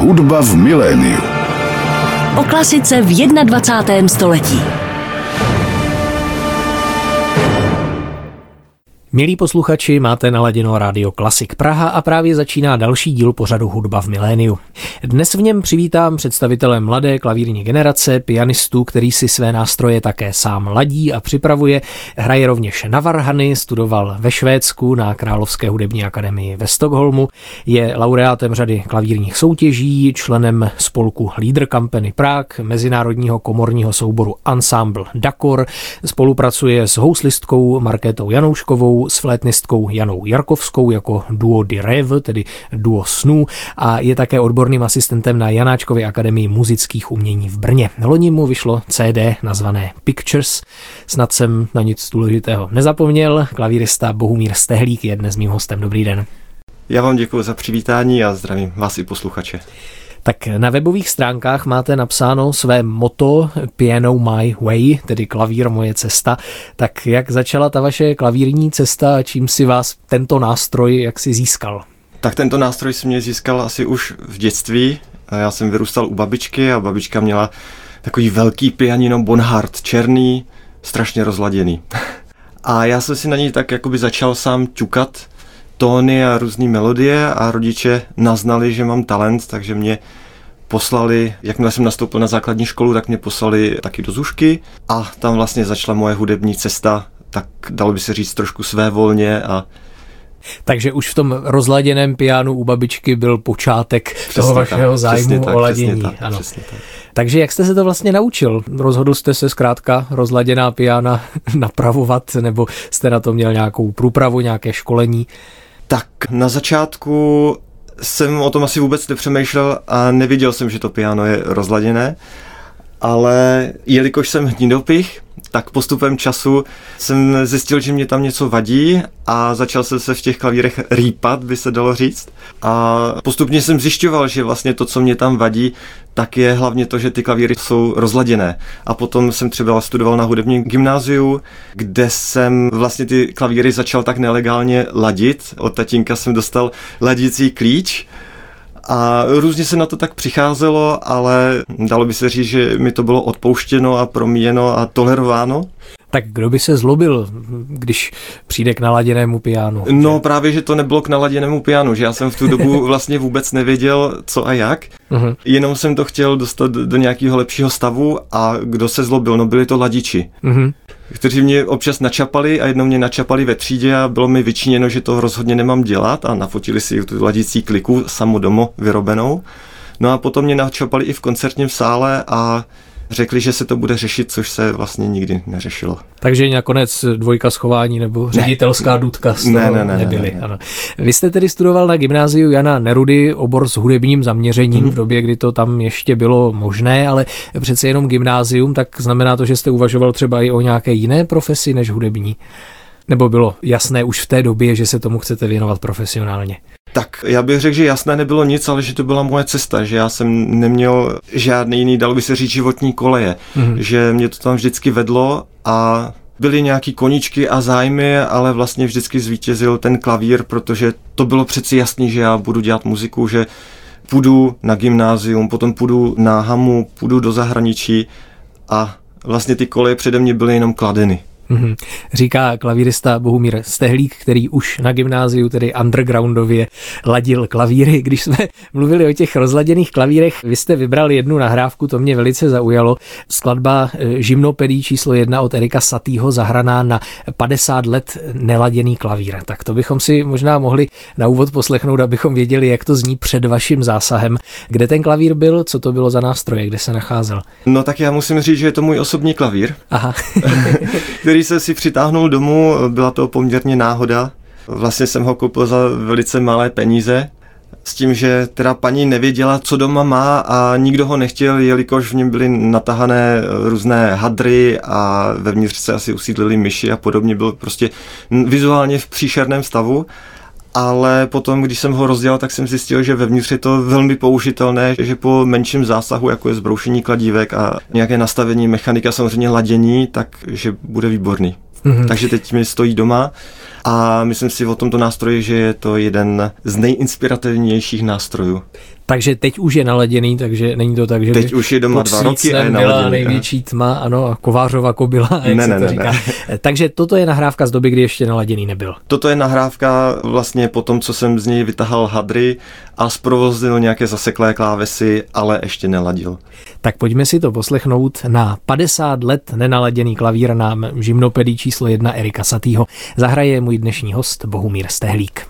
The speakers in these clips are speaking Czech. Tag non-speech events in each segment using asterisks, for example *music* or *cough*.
Hudba v miléniu. O klasice v 21. století. Milí posluchači, máte naladěno rádio Klasik Praha a právě začíná další díl pořadu Hudba v miléniu. Dnes v něm přivítám představitele mladé klavírní generace, pianistu, který si své nástroje také sám ladí a připravuje. Hraje rovněž na varhany, studoval ve Švédsku na Královské hudební akademii ve Stockholmu, je laureátem řady klavírních soutěží, členem spolku Leader Company Prague, mezinárodního komorního souboru Ensemble Dakor, spolupracuje s houslistkou Markétou Janouškovou, s flétnistkou Janou Jarkovskou jako duo di Rev, tedy duo snů a je také odborným asistentem na Janáčkově akademii muzických umění v Brně. Loni mu vyšlo CD nazvané Pictures. Snad jsem na nic důležitého nezapomněl. Klavírista Bohumír Stehlík je dnes mým hostem. Dobrý den. Já vám děkuji za přivítání a zdravím vás i posluchače. Tak na webových stránkách máte napsáno své moto Piano My Way, tedy klavír moje cesta. Tak jak začala ta vaše klavírní cesta a čím si vás tento nástroj jak si získal? Tak tento nástroj si mě získal asi už v dětství. Já jsem vyrůstal u babičky a babička měla takový velký pianino Bonhart, černý, strašně rozladěný. *laughs* A já jsem si na něj tak jakoby začal sám ťukat tóny a různé melodie a rodiče naznali, že mám talent, takže mě poslali, jakmile jsem nastoupil na základní školu, tak mě poslali taky do Zušky a tam vlastně začala moje hudební cesta, tak dalo by se říct trošku své volně a takže už v tom rozladěném pianu u babičky byl počátek přesně toho vašeho tak, zájmu tak, o ladění. Tak, ano. Tak. Takže jak jste se to vlastně naučil? Rozhodl jste se zkrátka rozladěná piana *laughs* napravovat, nebo jste na to měl nějakou průpravu, nějaké školení? Tak na začátku jsem o tom asi vůbec nepřemýšlel a neviděl jsem, že to piano je rozladěné, ale jelikož jsem hnidopich, tak postupem času jsem zjistil, že mě tam něco vadí a začal jsem se v těch klavírech rýpat, by se dalo říct. A postupně jsem zjišťoval, že vlastně to, co mě tam vadí, tak je hlavně to, že ty klavíry jsou rozladěné. A potom jsem třeba studoval na hudebním gymnáziu, kde jsem vlastně ty klavíry začal tak nelegálně ladit. Od tatínka jsem dostal ladící klíč, a různě se na to tak přicházelo, ale dalo by se říct, že mi to bylo odpouštěno a promíjeno a tolerováno. Tak kdo by se zlobil, když přijde k naladěnému pianu? No že? právě, že to nebylo k naladěnému pianu, že já jsem v tu dobu *laughs* vlastně vůbec nevěděl, co a jak. Uh-huh. Jenom jsem to chtěl dostat do nějakého lepšího stavu a kdo se zlobil, no byli to ladiči. Uh-huh kteří mě občas načapali a jednou mě načapali ve třídě a bylo mi vyčiněno, že to rozhodně nemám dělat a nafotili si tu ladící kliku samodomo vyrobenou. No a potom mě načapali i v koncertním sále a řekli, že se to bude řešit, což se vlastně nikdy neřešilo. Takže nakonec dvojka schování nebo ředitelská ne. důdka z ne, ne, ne, nebyly. Ne, ne, ne. Ano. Vy jste tedy studoval na gymnáziu Jana Nerudy obor s hudebním zaměřením hmm. v době, kdy to tam ještě bylo možné, ale přece jenom gymnázium, tak znamená to, že jste uvažoval třeba i o nějaké jiné profesi než hudební? Nebo bylo jasné už v té době, že se tomu chcete věnovat profesionálně? Tak já bych řekl, že jasné nebylo nic, ale že to byla moje cesta, že já jsem neměl žádný jiný, dalo by se říct, životní koleje, mm-hmm. že mě to tam vždycky vedlo a byly nějaký koničky a zájmy, ale vlastně vždycky zvítězil ten klavír, protože to bylo přeci jasný, že já budu dělat muziku, že půjdu na gymnázium, potom půjdu na hamu, půjdu do zahraničí a vlastně ty koleje přede mě byly jenom kladeny. Mm-hmm. Říká klavírista Bohumír Stehlík, který už na gymnáziu, tedy undergroundově, ladil klavíry. Když jsme *laughs* mluvili o těch rozladěných klavírech, vy jste vybral jednu nahrávku, to mě velice zaujalo. Skladba eh, Žimnopedí číslo jedna od Erika Satýho zahraná na 50 let neladěný klavír. Tak to bychom si možná mohli na úvod poslechnout, abychom věděli, jak to zní před vaším zásahem. Kde ten klavír byl, co to bylo za nástroje, kde se nacházel? No tak já musím říct, že je to můj osobní klavír, Aha. *laughs* který který se si přitáhnul domů, byla to poměrně náhoda. Vlastně jsem ho koupil za velice malé peníze, s tím, že teda paní nevěděla, co doma má a nikdo ho nechtěl, jelikož v něm byly natahané různé hadry a vevnitř se asi usídlili myši a podobně. Byl prostě vizuálně v příšerném stavu ale potom, když jsem ho rozdělal, tak jsem zjistil, že vevnitř je to velmi použitelné, že po menším zásahu, jako je zbroušení kladívek a nějaké nastavení mechanika, samozřejmě ladění, takže bude výborný. Mm-hmm. Takže teď mi stojí doma a myslím si o tomto nástroji, že je to jeden z nejinspirativnějších nástrojů. Takže teď už je naladěný, takže není to tak, že teď už je doma dva roky a je byla největší tma, ano, a Kovářova kobila, *laughs* jak ne, se ne, to ne, říká. Ne. *laughs* Takže toto je nahrávka z doby, kdy ještě naladěný nebyl. Toto je nahrávka vlastně po tom, co jsem z něj vytahal hadry a zprovoznil nějaké zaseklé klávesy, ale ještě neladil. Tak pojďme si to poslechnout na 50 let nenaladěný klavír nám žimnopedí číslo 1 Erika Satýho. Zahraje můj dnešní host Bohumír Stehlík.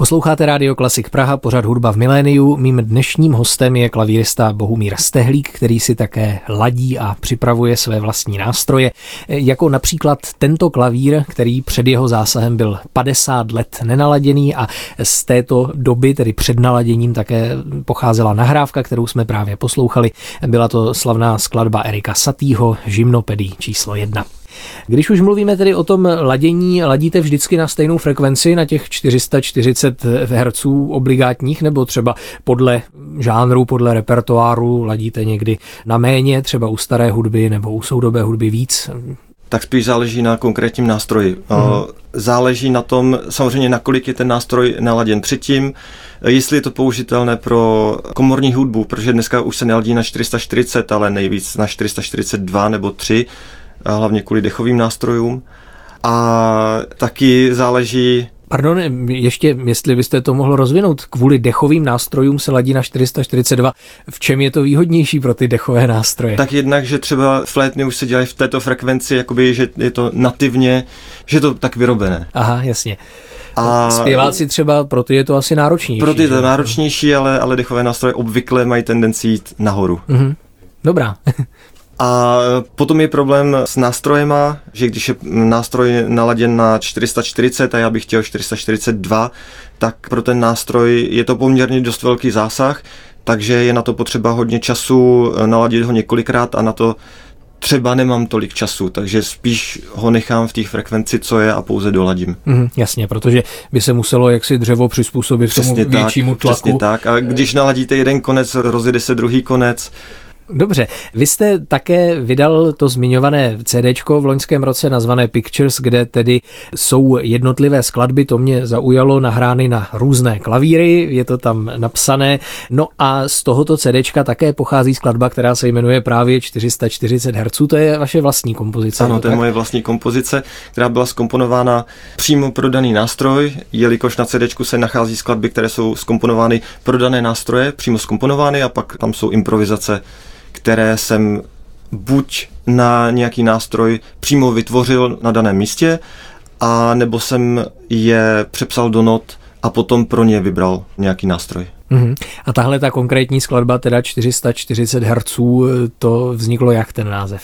Posloucháte Rádio Klasik Praha, pořad hudba v miléniu. Mým dnešním hostem je klavírista Bohumír Stehlík, který si také ladí a připravuje své vlastní nástroje, jako například tento klavír, který před jeho zásahem byl 50 let nenaladěný a z této doby, tedy před naladěním, také pocházela nahrávka, kterou jsme právě poslouchali. Byla to slavná skladba Erika Satýho, Žimnopedí číslo 1. Když už mluvíme tedy o tom ladění, ladíte vždycky na stejnou frekvenci, na těch 440 Hz obligátních, nebo třeba podle žánru, podle repertoáru ladíte někdy na méně, třeba u staré hudby nebo u soudobé hudby víc? Tak spíš záleží na konkrétním nástroji. Mm. Záleží na tom, samozřejmě, nakolik je ten nástroj naladěn předtím, jestli je to použitelné pro komorní hudbu, protože dneska už se neladí na 440, ale nejvíc na 442 nebo 3 hlavně kvůli dechovým nástrojům. A taky záleží Pardon, ještě, jestli byste to mohl rozvinout, kvůli dechovým nástrojům se ladí na 442. V čem je to výhodnější pro ty dechové nástroje? Tak jednak, že třeba flétny už se dělají v této frekvenci, jakoby, že je to nativně, že je to tak vyrobené. Aha, jasně. A zpěváci třeba, pro ty je to asi náročnější. Pro ty je to náročnější, ale, ale dechové nástroje obvykle mají tendenci jít nahoru. Mm-hmm. Dobrá. A potom je problém s nástrojema, že když je nástroj naladěn na 440 a já bych chtěl 442, tak pro ten nástroj je to poměrně dost velký zásah, takže je na to potřeba hodně času, naladit ho několikrát a na to třeba nemám tolik času, takže spíš ho nechám v té frekvenci, co je a pouze doladím. Mm, jasně, protože by se muselo jaksi dřevo přizpůsobit přesně tomu většímu tlaku. Přesně tak. A když naladíte jeden konec, rozjede se druhý konec, Dobře, vy jste také vydal to zmiňované CD v loňském roce nazvané Pictures, kde tedy jsou jednotlivé skladby, to mě zaujalo, nahrány na různé klavíry, je to tam napsané. No a z tohoto CD také pochází skladba, která se jmenuje právě 440 Hz, to je vaše vlastní kompozice. Ano, to je moje vlastní kompozice, která byla skomponována přímo pro daný nástroj, jelikož na CD se nachází skladby, které jsou skomponovány pro dané nástroje, přímo skomponovány a pak tam jsou improvizace které jsem buď na nějaký nástroj přímo vytvořil na daném místě, a nebo jsem je přepsal do not a potom pro ně vybral nějaký nástroj. Mm-hmm. A tahle ta konkrétní skladba, teda 440 Hz, to vzniklo jak ten název?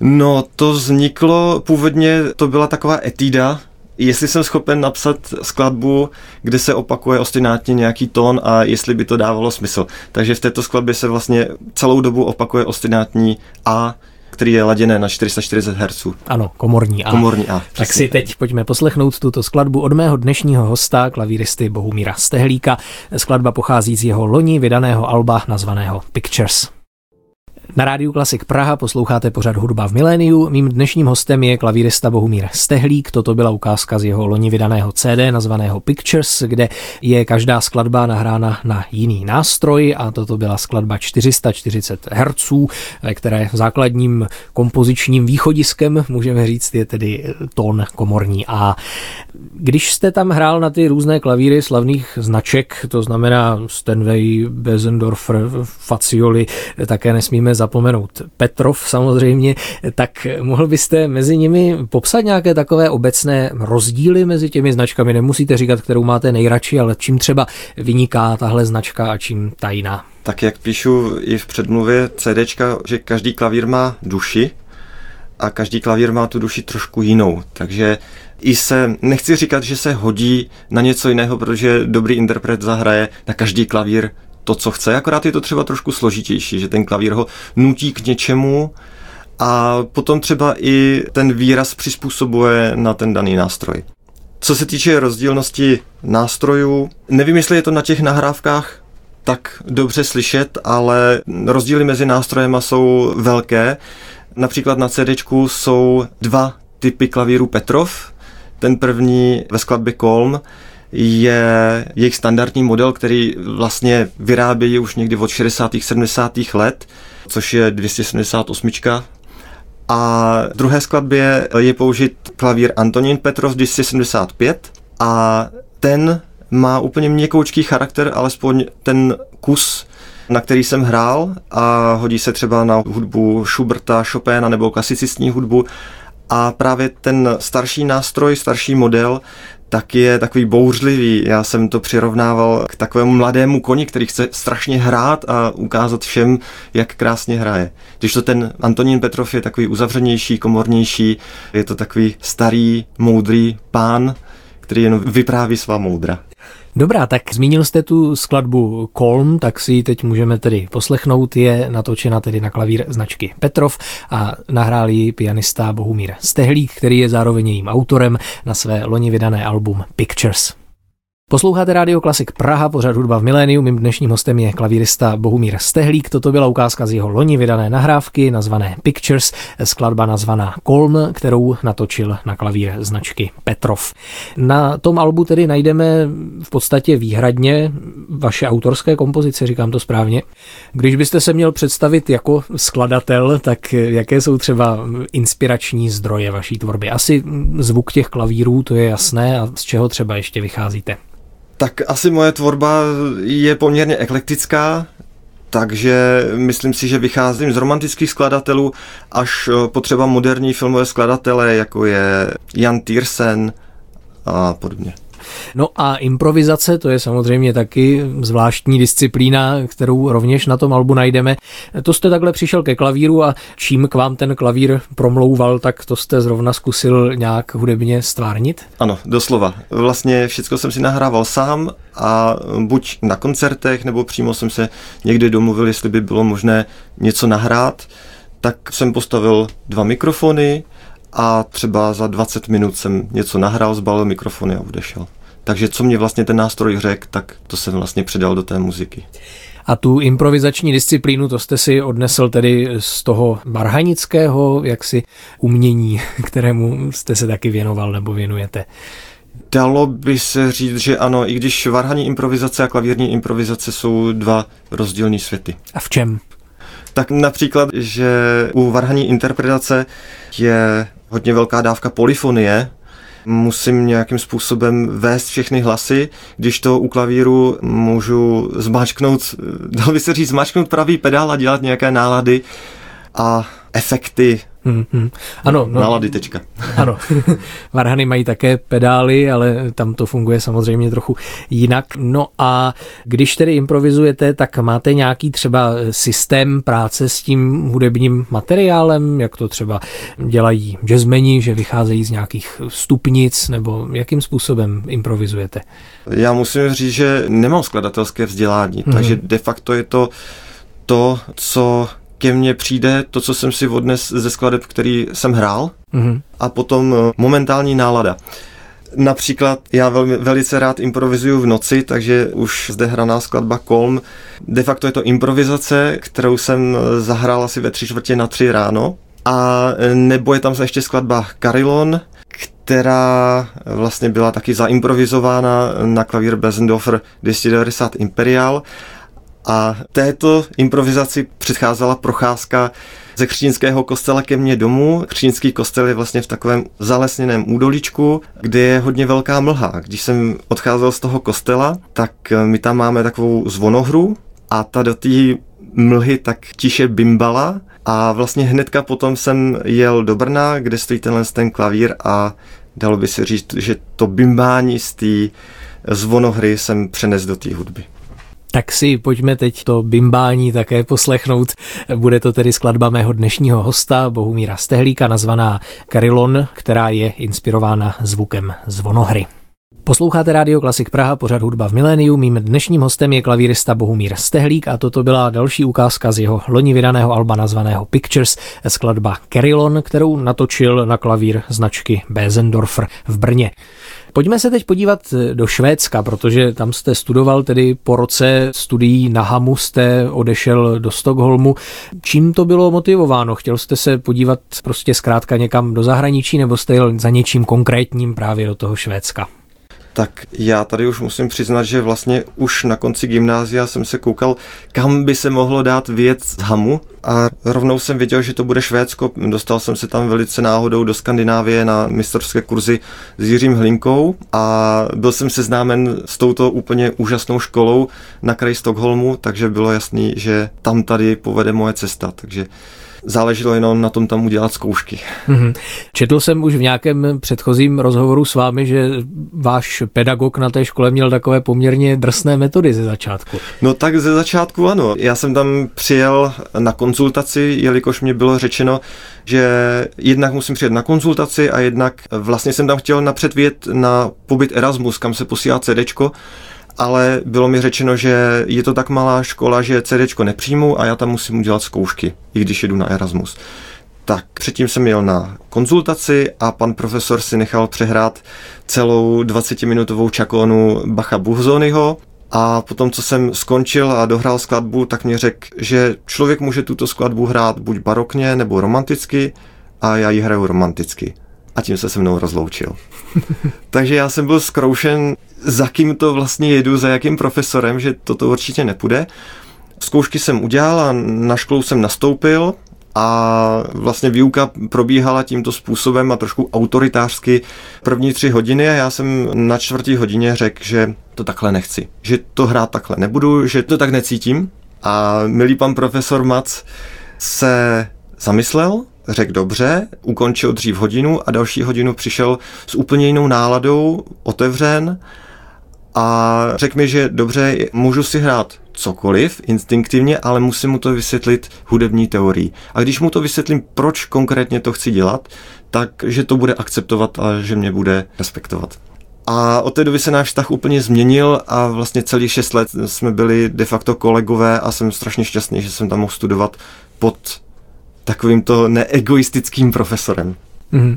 No, to vzniklo, původně to byla taková etída, jestli jsem schopen napsat skladbu, kde se opakuje ostinátně nějaký tón a jestli by to dávalo smysl. Takže v této skladbě se vlastně celou dobu opakuje ostinátní A, který je laděné na 440 Hz. Ano, komorní A. Komorní A. Tak si teď pojďme poslechnout tuto skladbu od mého dnešního hosta, klavíristy Bohumíra Stehlíka. Skladba pochází z jeho loni vydaného alba nazvaného Pictures. Na rádiu Klasik Praha posloucháte pořad Hudba v miléniu. Mým dnešním hostem je klavírista Bohumír Stehlík. Toto byla ukázka z jeho loni vydaného CD nazvaného Pictures, kde je každá skladba nahrána na jiný nástroj a toto byla skladba 440 Hz, které základním kompozičním východiskem, můžeme říct, je tedy tón komorní A. Když jste tam hrál na ty různé klavíry slavných značek, to znamená Stenway, Besendorfer, Facioli, také nesmíme zapomenout Petrov samozřejmě, tak mohl byste mezi nimi popsat nějaké takové obecné rozdíly mezi těmi značkami? Nemusíte říkat, kterou máte nejradši, ale čím třeba vyniká tahle značka a čím ta jiná? Tak jak píšu i v předmluvě CDčka, že každý klavír má duši, a každý klavír má tu duši trošku jinou. Takže i se, nechci říkat, že se hodí na něco jiného, protože dobrý interpret zahraje na každý klavír to, co chce, akorát je to třeba trošku složitější, že ten klavír ho nutí k něčemu a potom třeba i ten výraz přizpůsobuje na ten daný nástroj. Co se týče rozdílnosti nástrojů, nevím, jestli je to na těch nahrávkách tak dobře slyšet, ale rozdíly mezi nástrojema jsou velké. Například na CD jsou dva typy klavíru Petrov. Ten první ve skladbě Kolm je jejich standardní model, který vlastně vyrábějí už někdy od 60. 70. let, což je 278. A v druhé skladbě je použit klavír Antonín Petrov 275 a ten má úplně měkoučký charakter, alespoň ten kus na který jsem hrál a hodí se třeba na hudbu Schuberta, Chopina nebo klasicistní hudbu. A právě ten starší nástroj, starší model, tak je takový bouřlivý. Já jsem to přirovnával k takovému mladému koni, který chce strašně hrát a ukázat všem, jak krásně hraje. Když to ten Antonín Petrov je takový uzavřenější, komornější, je to takový starý, moudrý pán, který jen vypráví svá moudra. Dobrá, tak zmínil jste tu skladbu Kolm, tak si ji teď můžeme tedy poslechnout. Je natočena tedy na klavír značky Petrov a nahrál ji pianista Bohumír Stehlík, který je zároveň jejím autorem na své loni vydané album Pictures. Posloucháte Radio Klasik Praha, pořad hudba v miléniu. Mým dnešním hostem je klavírista Bohumír Stehlík. Toto byla ukázka z jeho loni vydané nahrávky nazvané Pictures, skladba nazvaná Kolm, kterou natočil na klavír značky Petrov. Na tom albu tedy najdeme v podstatě výhradně vaše autorské kompozice, říkám to správně. Když byste se měl představit jako skladatel, tak jaké jsou třeba inspirační zdroje vaší tvorby? Asi zvuk těch klavírů, to je jasné, a z čeho třeba ještě vycházíte? Tak asi moje tvorba je poměrně eklektická, takže myslím si, že vycházím z romantických skladatelů až eh, po třeba moderní filmové skladatele, jako je Jan Tiersen a podobně. No a improvizace, to je samozřejmě taky zvláštní disciplína, kterou rovněž na tom albu najdeme. To jste takhle přišel ke klavíru a čím k vám ten klavír promlouval, tak to jste zrovna zkusil nějak hudebně stvárnit? Ano, doslova. Vlastně všechno jsem si nahrával sám a buď na koncertech, nebo přímo jsem se někdy domluvil, jestli by bylo možné něco nahrát, tak jsem postavil dva mikrofony, a třeba za 20 minut jsem něco nahrál, zbalil mikrofony a odešel. Takže co mě vlastně ten nástroj řekl, tak to jsem vlastně předal do té muziky. A tu improvizační disciplínu, to jste si odnesl tedy z toho varhanického jaksi umění, *laughs* kterému jste se taky věnoval nebo věnujete. Dalo by se říct, že ano, i když varhaní improvizace a klavírní improvizace jsou dva rozdílní světy. A v čem? Tak například, že u varhaní interpretace je hodně velká dávka polyfonie, musím nějakým způsobem vést všechny hlasy, když to u klavíru můžu zmáčknout, *laughs* dal by se říct, zmáčknout pravý pedál a dělat nějaké nálady. A efekty Hmm, hmm. Ano, no, nálady tečka. *laughs* Ano, *laughs* varhany mají také pedály, ale tam to funguje samozřejmě trochu jinak. No a když tedy improvizujete, tak máte nějaký třeba systém práce s tím hudebním materiálem, jak to třeba dělají jazzmeni, že vycházejí z nějakých stupnic, nebo jakým způsobem improvizujete? Já musím říct, že nemám skladatelské vzdělání, hmm. takže de facto je to to, co ke mně přijde to, co jsem si odnes ze skladeb, který jsem hrál mm-hmm. a potom eh, momentální nálada. Například já velmi, velice rád improvizuju v noci, takže už zde hraná skladba Kolm. De facto je to improvizace, kterou jsem eh, zahrál asi ve tři čtvrtě na tři ráno. A eh, nebo je tam ještě skladba Carilon, která vlastně byla taky zaimprovizována na klavír Besendorfer 290 Imperial a této improvizaci předcházela procházka ze křtínského kostela ke mně domů. Křtínský kostel je vlastně v takovém zalesněném údoličku, kde je hodně velká mlha. Když jsem odcházel z toho kostela, tak my tam máme takovou zvonohru a ta do té mlhy tak tiše bimbala a vlastně hnedka potom jsem jel do Brna, kde stojí tenhle ten klavír a dalo by se říct, že to bimbání z té zvonohry jsem přenes do té hudby. Tak si pojďme teď to bimbání také poslechnout. Bude to tedy skladba mého dnešního hosta Bohumíra Stehlíka nazvaná Karilon, která je inspirována zvukem zvonohry. Posloucháte Radio Klasik Praha, pořad hudba v miléniu. Mým dnešním hostem je klavírista Bohumír Stehlík a toto byla další ukázka z jeho loni vydaného alba nazvaného Pictures, skladba Kerilon, kterou natočil na klavír značky Bezendorfer v Brně. Pojďme se teď podívat do Švédska, protože tam jste studoval tedy po roce studií na Hamu, jste odešel do Stockholmu. Čím to bylo motivováno? Chtěl jste se podívat prostě zkrátka někam do zahraničí nebo jste jel za něčím konkrétním právě do toho Švédska? Tak já tady už musím přiznat, že vlastně už na konci gymnázia jsem se koukal, kam by se mohlo dát věc z Hamu a rovnou jsem věděl, že to bude Švédsko. Dostal jsem se tam velice náhodou do Skandinávie na mistrovské kurzy s Jiřím Hlinkou a byl jsem seznámen s touto úplně úžasnou školou na kraji Stockholmu, takže bylo jasný, že tam tady povede moje cesta. Takže záleželo jenom na tom tam udělat zkoušky. Mm-hmm. Četl jsem už v nějakém předchozím rozhovoru s vámi, že váš pedagog na té škole měl takové poměrně drsné metody ze začátku. No tak ze začátku ano. Já jsem tam přijel na konzultaci, jelikož mě bylo řečeno, že jednak musím přijet na konzultaci a jednak vlastně jsem tam chtěl napřed vyjet na pobyt Erasmus, kam se posílá CDčko, ale bylo mi řečeno, že je to tak malá škola, že CD nepřijmu a já tam musím udělat zkoušky, i když jedu na Erasmus. Tak předtím jsem jel na konzultaci a pan profesor si nechal přehrát celou 20-minutovou čakonu Bacha Buchzonyho a potom, co jsem skončil a dohrál skladbu, tak mě řekl, že člověk může tuto skladbu hrát buď barokně nebo romanticky a já ji hraju romanticky. A tím se se mnou rozloučil. *laughs* Takže já jsem byl zkroušen za kým to vlastně jedu, za jakým profesorem, že toto určitě nepůjde. Zkoušky jsem udělal a na školu jsem nastoupil a vlastně výuka probíhala tímto způsobem a trošku autoritářsky první tři hodiny a já jsem na čtvrtý hodině řekl, že to takhle nechci, že to hrát takhle nebudu, že to tak necítím. A milý pan profesor Mac se zamyslel, řekl dobře, ukončil dřív hodinu a další hodinu přišel s úplně jinou náladou, otevřen a řekl mi, že dobře, můžu si hrát cokoliv instinktivně, ale musím mu to vysvětlit hudební teorií. A když mu to vysvětlím, proč konkrétně to chci dělat, tak že to bude akceptovat a že mě bude respektovat. A od té doby se náš vztah úplně změnil a vlastně celých šest let jsme byli de facto kolegové a jsem strašně šťastný, že jsem tam mohl studovat pod takovýmto neegoistickým profesorem. Mm.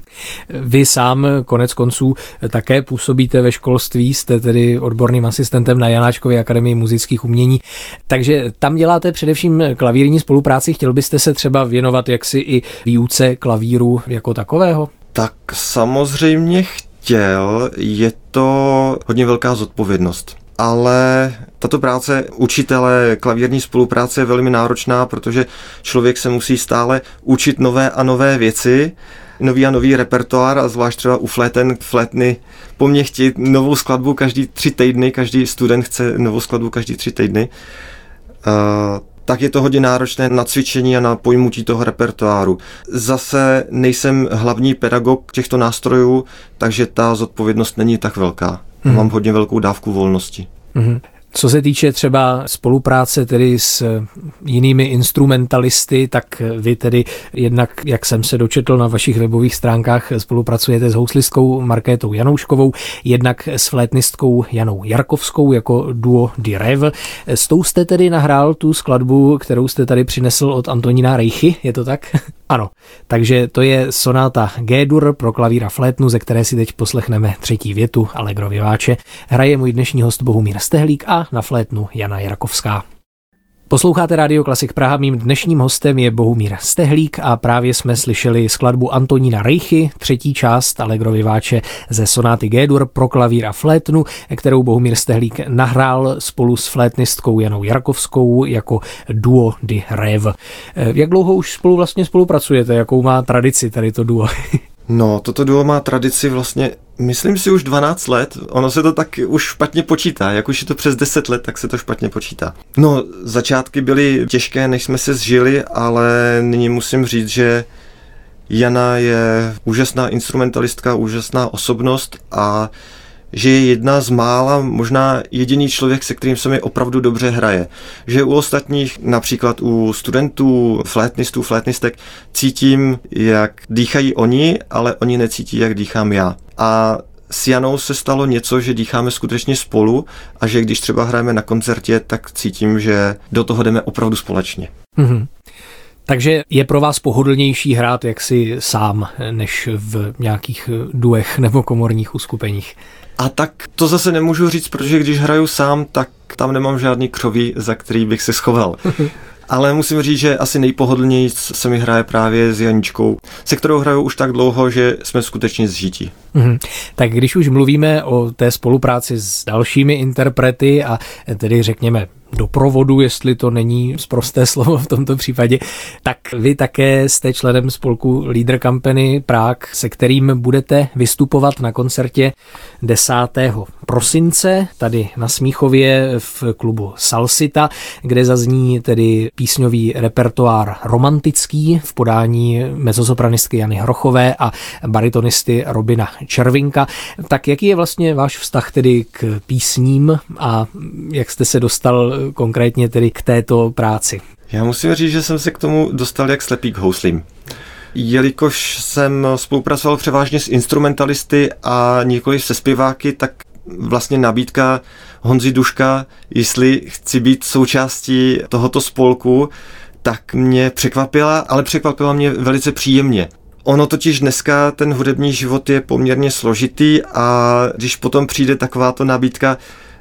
Vy sám konec konců také působíte ve školství, jste tedy odborným asistentem na Janáčkově akademii muzických umění, takže tam děláte především klavírní spolupráci. Chtěl byste se třeba věnovat jaksi i výuce klavíru jako takového? Tak samozřejmě chtěl, je to hodně velká zodpovědnost ale tato práce učitele klavírní spolupráce je velmi náročná, protože člověk se musí stále učit nové a nové věci nový a nový repertoár a zvlášť třeba u fléten, flétny po mně chtít novou skladbu každý tři týdny, každý student chce novou skladbu každý tři týdny. Uh, tak je to hodně náročné na cvičení a na pojmutí toho repertoáru. Zase nejsem hlavní pedagog těchto nástrojů, takže ta zodpovědnost není tak velká. Mm-hmm. Mám hodně velkou dávku volnosti. Mm-hmm. Co se týče třeba spolupráce tedy s jinými instrumentalisty, tak vy tedy jednak, jak jsem se dočetl na vašich webových stránkách, spolupracujete s houslistkou Markétou Janouškovou, jednak s flétnistkou Janou Jarkovskou jako duo Di Rev. S tou jste tedy nahrál tu skladbu, kterou jste tady přinesl od Antonína Rejchy, je to tak? *laughs* Ano, takže to je sonáta G-dur pro klavíra flétnu, ze které si teď poslechneme třetí větu Allegro Viváče. Hraje můj dnešní host Bohumír Stehlík a na flétnu Jana Jarakovská. Posloucháte Radio Klasik Praha, mým dnešním hostem je Bohumír Stehlík a právě jsme slyšeli skladbu Antonína Rejchy, třetí část Allegro Viváče ze sonáty G-dur pro klavír a flétnu, kterou Bohumír Stehlík nahrál spolu s flétnistkou Janou Jarkovskou jako duo di Rev. Jak dlouho už spolu vlastně spolupracujete, jakou má tradici tady to duo? *laughs* No, toto duo má tradici vlastně, myslím si už 12 let. Ono se to tak už špatně počítá. Jak už je to přes 10 let, tak se to špatně počítá. No, začátky byly těžké, než jsme se zžili, ale nyní musím říct, že Jana je úžasná instrumentalistka, úžasná osobnost a že je jedna z mála, možná jediný člověk, se kterým se mi opravdu dobře hraje. Že u ostatních, například u studentů, flétnistů, flétnistek, cítím, jak dýchají oni, ale oni necítí, jak dýchám já. A s Janou se stalo něco, že dýcháme skutečně spolu a že když třeba hrajeme na koncertě, tak cítím, že do toho jdeme opravdu společně. Mm-hmm. Takže je pro vás pohodlnější hrát jaksi sám, než v nějakých duech nebo komorních uskupeních? A tak to zase nemůžu říct, protože když hraju sám, tak tam nemám žádný křoví, za který bych se schoval. *laughs* ale musím říct, že asi nejpohodlněji se mi hraje právě s Janičkou, se kterou hraju už tak dlouho, že jsme skutečně zžití. Mm-hmm. Tak když už mluvíme o té spolupráci s dalšími interprety a tedy řekněme doprovodu, jestli to není zprosté *laughs* slovo v tomto případě, tak vy také jste členem spolku Leader Company Prague, se kterým budete vystupovat na koncertě 10. prosince tady na Smíchově v klubu Salsita, kde zazní tedy písňový repertoár romantický v podání mezosopranistky Jany Hrochové a baritonisty Robina Červinka. Tak jaký je vlastně váš vztah tedy k písním a jak jste se dostal konkrétně tedy k této práci? Já musím říct, že jsem se k tomu dostal jak slepý k houslím. Jelikož jsem spolupracoval převážně s instrumentalisty a nikoli se zpěváky, tak vlastně nabídka Honzi Duška, jestli chci být součástí tohoto spolku, tak mě překvapila, ale překvapila mě velice příjemně. Ono totiž dneska ten hudební život je poměrně složitý a když potom přijde takováto nabídka,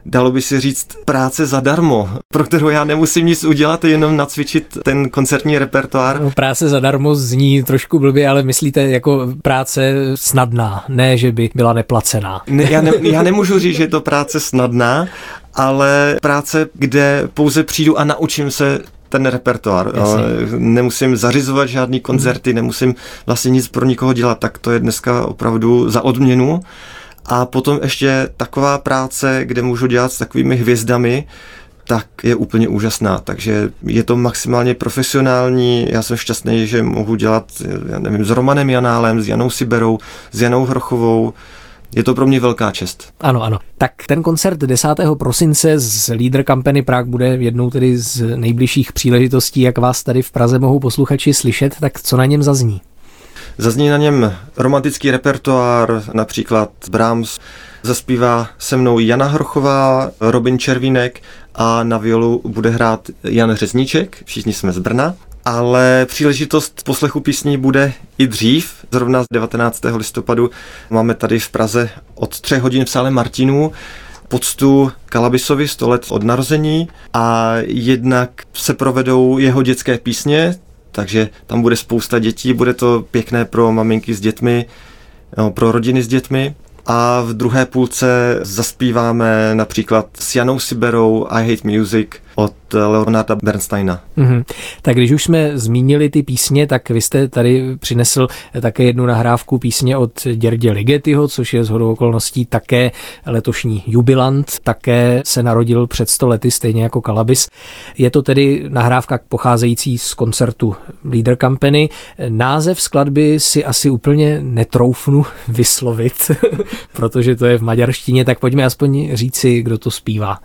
dalo by si říct, práce zadarmo, pro kterou já nemusím nic udělat, jenom nacvičit ten koncertní repertoár. No, práce zadarmo zní trošku blbě, ale myslíte jako práce snadná, ne, že by byla neplacená. Ne, já, ne, já *laughs* nemůžu říct, že je to práce snadná, ale práce, kde pouze přijdu a naučím se ten repertoár. Jasně. Nemusím zařizovat žádný koncerty, nemusím vlastně nic pro nikoho dělat, tak to je dneska opravdu za odměnu. A potom ještě taková práce, kde můžu dělat s takovými hvězdami, tak je úplně úžasná. Takže je to maximálně profesionální. Já jsem šťastný, že mohu dělat, já nevím, s Romanem Janálem, s Janou Siberou, s Janou Hrochovou. Je to pro mě velká čest. Ano, ano. Tak ten koncert 10. prosince z Leader Company Prague bude jednou tedy z nejbližších příležitostí, jak vás tady v Praze mohou posluchači slyšet, tak co na něm zazní? Zazní na něm romantický repertoár, například Brahms, zaspívá se mnou Jana Hrochová, Robin Červínek a na violu bude hrát Jan Řezníček, všichni jsme z Brna. Ale příležitost poslechu písní bude i dřív, zrovna 19. listopadu. Máme tady v Praze od 3 hodin v sále Martinů poctu Kalabisovi 100 let od narození a jednak se provedou jeho dětské písně, takže tam bude spousta dětí, bude to pěkné pro maminky s dětmi, no, pro rodiny s dětmi. A v druhé půlce zaspíváme například s Janou Siberou I Hate Music, od Leonarda Bernsteina. Mm-hmm. Tak když už jsme zmínili ty písně, tak vy jste tady přinesl také jednu nahrávku písně od Děrdě Ligetyho, což je z hodou okolností také letošní jubilant, také se narodil před 100 lety, stejně jako Kalabis. Je to tedy nahrávka pocházející z koncertu Leader Company. Název skladby si asi úplně netroufnu *laughs* vyslovit, *laughs* protože to je v maďarštině, tak pojďme aspoň říci, kdo to zpívá.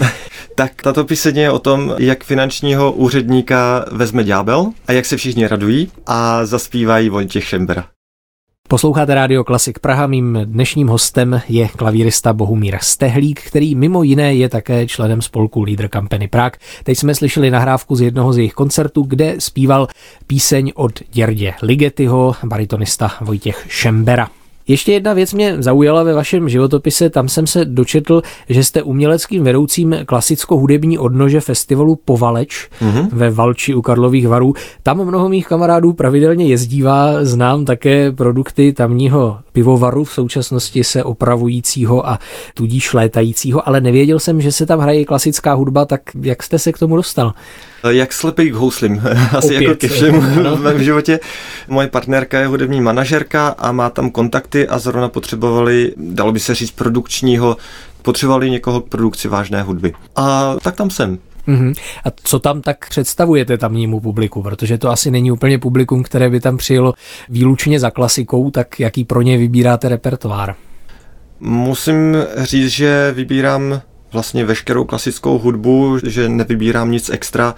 *laughs* Tak tato píseň je o tom, jak finančního úředníka vezme ďábel a jak se všichni radují a zaspívají Vojtěch Šembera. Posloucháte Radio Klasik Praha, mým dnešním hostem je klavírista Bohumír Stehlík, který mimo jiné je také členem spolku Leader Company Prague. Teď jsme slyšeli nahrávku z jednoho z jejich koncertů, kde zpíval píseň od Děrdě Ligetyho, baritonista Vojtěch Šembera. Ještě jedna věc mě zaujala ve vašem životopise, tam jsem se dočetl, že jste uměleckým vedoucím klasicko-hudební odnože festivalu Povaleč mm-hmm. ve Valči u Karlových varů. Tam mnoho mých kamarádů pravidelně jezdívá, znám také produkty tamního pivovaru v současnosti se opravujícího a tudíž létajícího, ale nevěděl jsem, že se tam hraje klasická hudba, tak jak jste se k tomu dostal? Jak slepý k houslím, *laughs* asi Opět. jako ke všemu *laughs* v mém životě. Moje partnerka je hudební manažerka a má tam kontakty a zrovna potřebovali, dalo by se říct, produkčního, potřebovali někoho k produkci vážné hudby. A tak tam jsem. Mm-hmm. A co tam tak představujete tamnímu publiku? Protože to asi není úplně publikum, které by tam přijelo výlučně za klasikou, tak jaký pro ně vybíráte repertoár? Musím říct, že vybírám vlastně veškerou klasickou hudbu, že nevybírám nic extra.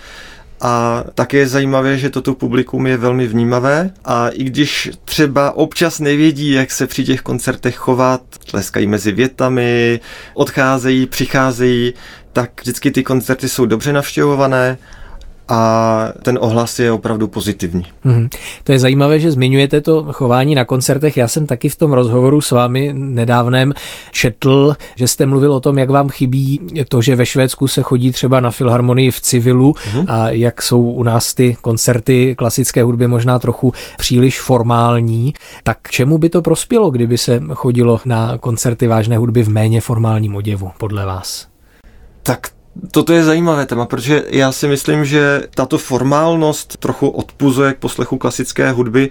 A také je zajímavé, že toto publikum je velmi vnímavé a i když třeba občas nevědí, jak se při těch koncertech chovat, tleskají mezi větami, odcházejí, přicházejí, tak vždycky ty koncerty jsou dobře navštěvované a ten ohlas je opravdu pozitivní. Hmm. To je zajímavé, že zmiňujete to chování na koncertech. Já jsem taky v tom rozhovoru s vámi nedávném četl, že jste mluvil o tom, jak vám chybí to, že ve Švédsku se chodí třeba na filharmonii v civilu hmm. a jak jsou u nás ty koncerty klasické hudby možná trochu příliš formální. Tak čemu by to prospělo, kdyby se chodilo na koncerty vážné hudby v méně formálním oděvu, podle vás? Tak Toto je zajímavé téma, protože já si myslím, že tato formálnost trochu odpuzuje k poslechu klasické hudby.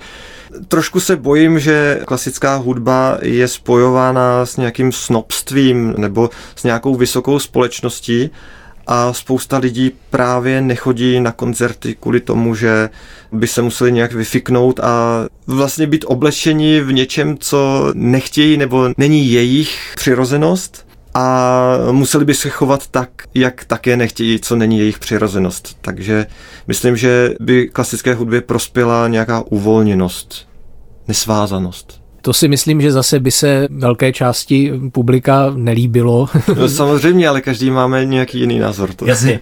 Trošku se bojím, že klasická hudba je spojována s nějakým snobstvím nebo s nějakou vysokou společností a spousta lidí právě nechodí na koncerty kvůli tomu, že by se museli nějak vyfiknout a vlastně být oblečeni v něčem, co nechtějí nebo není jejich přirozenost a museli by se chovat tak, jak také nechtějí, co není jejich přirozenost. Takže myslím, že by klasické hudbě prospěla nějaká uvolněnost, nesvázanost. To si myslím, že zase by se velké části publika nelíbilo. No, samozřejmě, ale každý máme nějaký jiný názor. To. Jasně.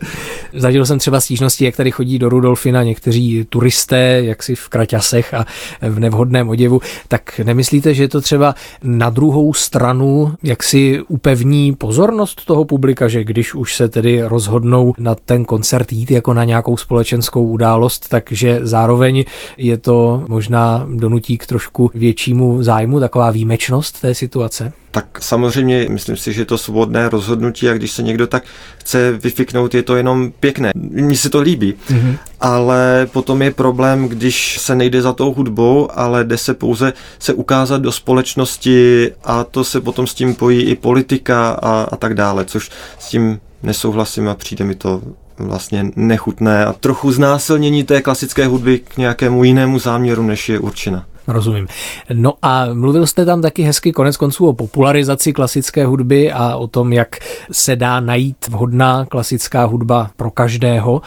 Zažil jsem třeba stížnosti, jak tady chodí do Rudolfina někteří turisté, jaksi v kraťasech a v nevhodném oděvu. Tak nemyslíte, že to třeba na druhou stranu jak si upevní pozornost toho publika, že když už se tedy rozhodnou na ten koncert jít jako na nějakou společenskou událost, takže zároveň je to možná donutí k trošku většímu zájmu, taková výjimečnost té situace? Tak samozřejmě, myslím si, že je to svobodné rozhodnutí a když se někdo tak chce vyfiknout, je to jenom pěkné. Mně se to líbí, mm-hmm. ale potom je problém, když se nejde za tou hudbou, ale jde se pouze se ukázat do společnosti a to se potom s tím pojí i politika a, a tak dále, což s tím nesouhlasím a přijde mi to vlastně nechutné a trochu znásilnění té klasické hudby k nějakému jinému záměru, než je určena. Rozumím. No a mluvil jste tam taky hezky konec konců o popularizaci klasické hudby a o tom, jak se dá najít vhodná klasická hudba pro každého.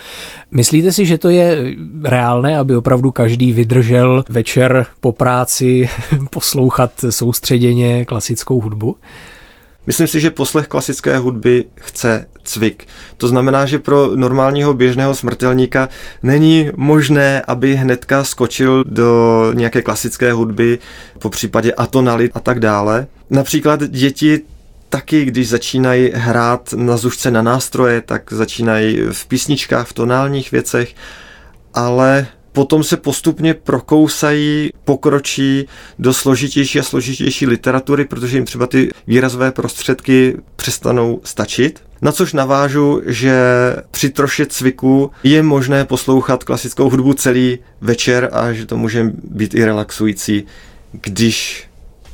Myslíte si, že to je reálné, aby opravdu každý vydržel večer po práci *laughs* poslouchat soustředěně klasickou hudbu? Myslím si, že poslech klasické hudby chce cvik. To znamená, že pro normálního běžného smrtelníka není možné, aby hnedka skočil do nějaké klasické hudby, po případě atonalit a tak dále. Například děti taky, když začínají hrát na zušce na nástroje, tak začínají v písničkách, v tonálních věcech, ale potom se postupně prokousají, pokročí do složitější a složitější literatury, protože jim třeba ty výrazové prostředky přestanou stačit. Na což navážu, že při troše cviku je možné poslouchat klasickou hudbu celý večer a že to může být i relaxující, když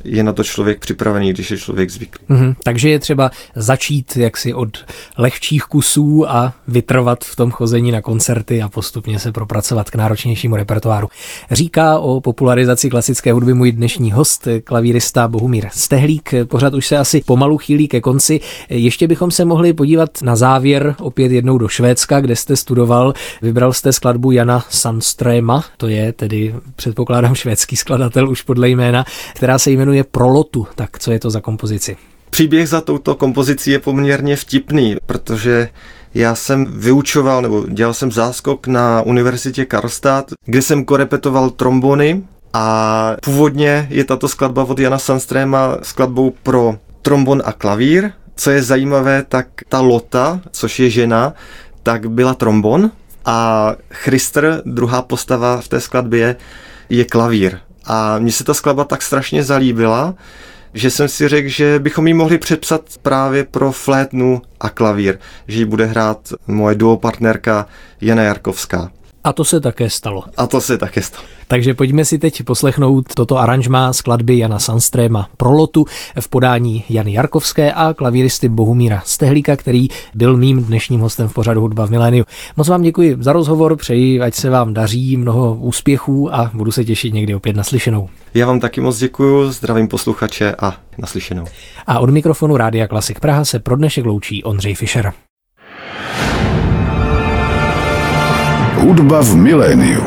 je na to člověk připravený, když je člověk zvyklý. Mm-hmm. Takže je třeba začít jaksi od lehčích kusů a vytrvat v tom chození na koncerty a postupně se propracovat k náročnějšímu repertoáru. Říká o popularizaci klasické hudby můj dnešní host, klavírista Bohumír Stehlík. Pořád už se asi pomalu chýlí ke konci. Ještě bychom se mohli podívat na závěr opět jednou do Švédska, kde jste studoval. Vybral jste skladbu Jana Sandstrema, to je tedy předpokládám švédský skladatel už podle jména, která se jmenuje jmenuje Prolotu. Tak co je to za kompozici? Příběh za touto kompozicí je poměrně vtipný, protože já jsem vyučoval nebo dělal jsem záskok na univerzitě Karlstad, kde jsem korepetoval trombony a původně je tato skladba od Jana Sandstrema skladbou pro trombon a klavír. Co je zajímavé, tak ta Lota, což je žena, tak byla trombon a Christer, druhá postava v té skladbě, je klavír. A mně se ta skladba tak strašně zalíbila, že jsem si řekl, že bychom ji mohli přepsat právě pro flétnu a klavír, že ji bude hrát moje duopartnerka Jana Jarkovská. A to se také stalo. A to se také stalo. Takže pojďme si teď poslechnout toto aranžma skladby Jana Sandstréma Prolotu v podání Jany Jarkovské a klavíristy Bohumíra Stehlíka, který byl mým dnešním hostem v pořadu Hudba v miléniu. Moc vám děkuji za rozhovor, přeji, ať se vám daří, mnoho úspěchů a budu se těšit někdy opět naslyšenou. Já vám taky moc děkuji, zdravím posluchače a naslyšenou. A od mikrofonu Rádia Klasik Praha se pro dnešek loučí Ondřej Fischer. Hudba v miléniu.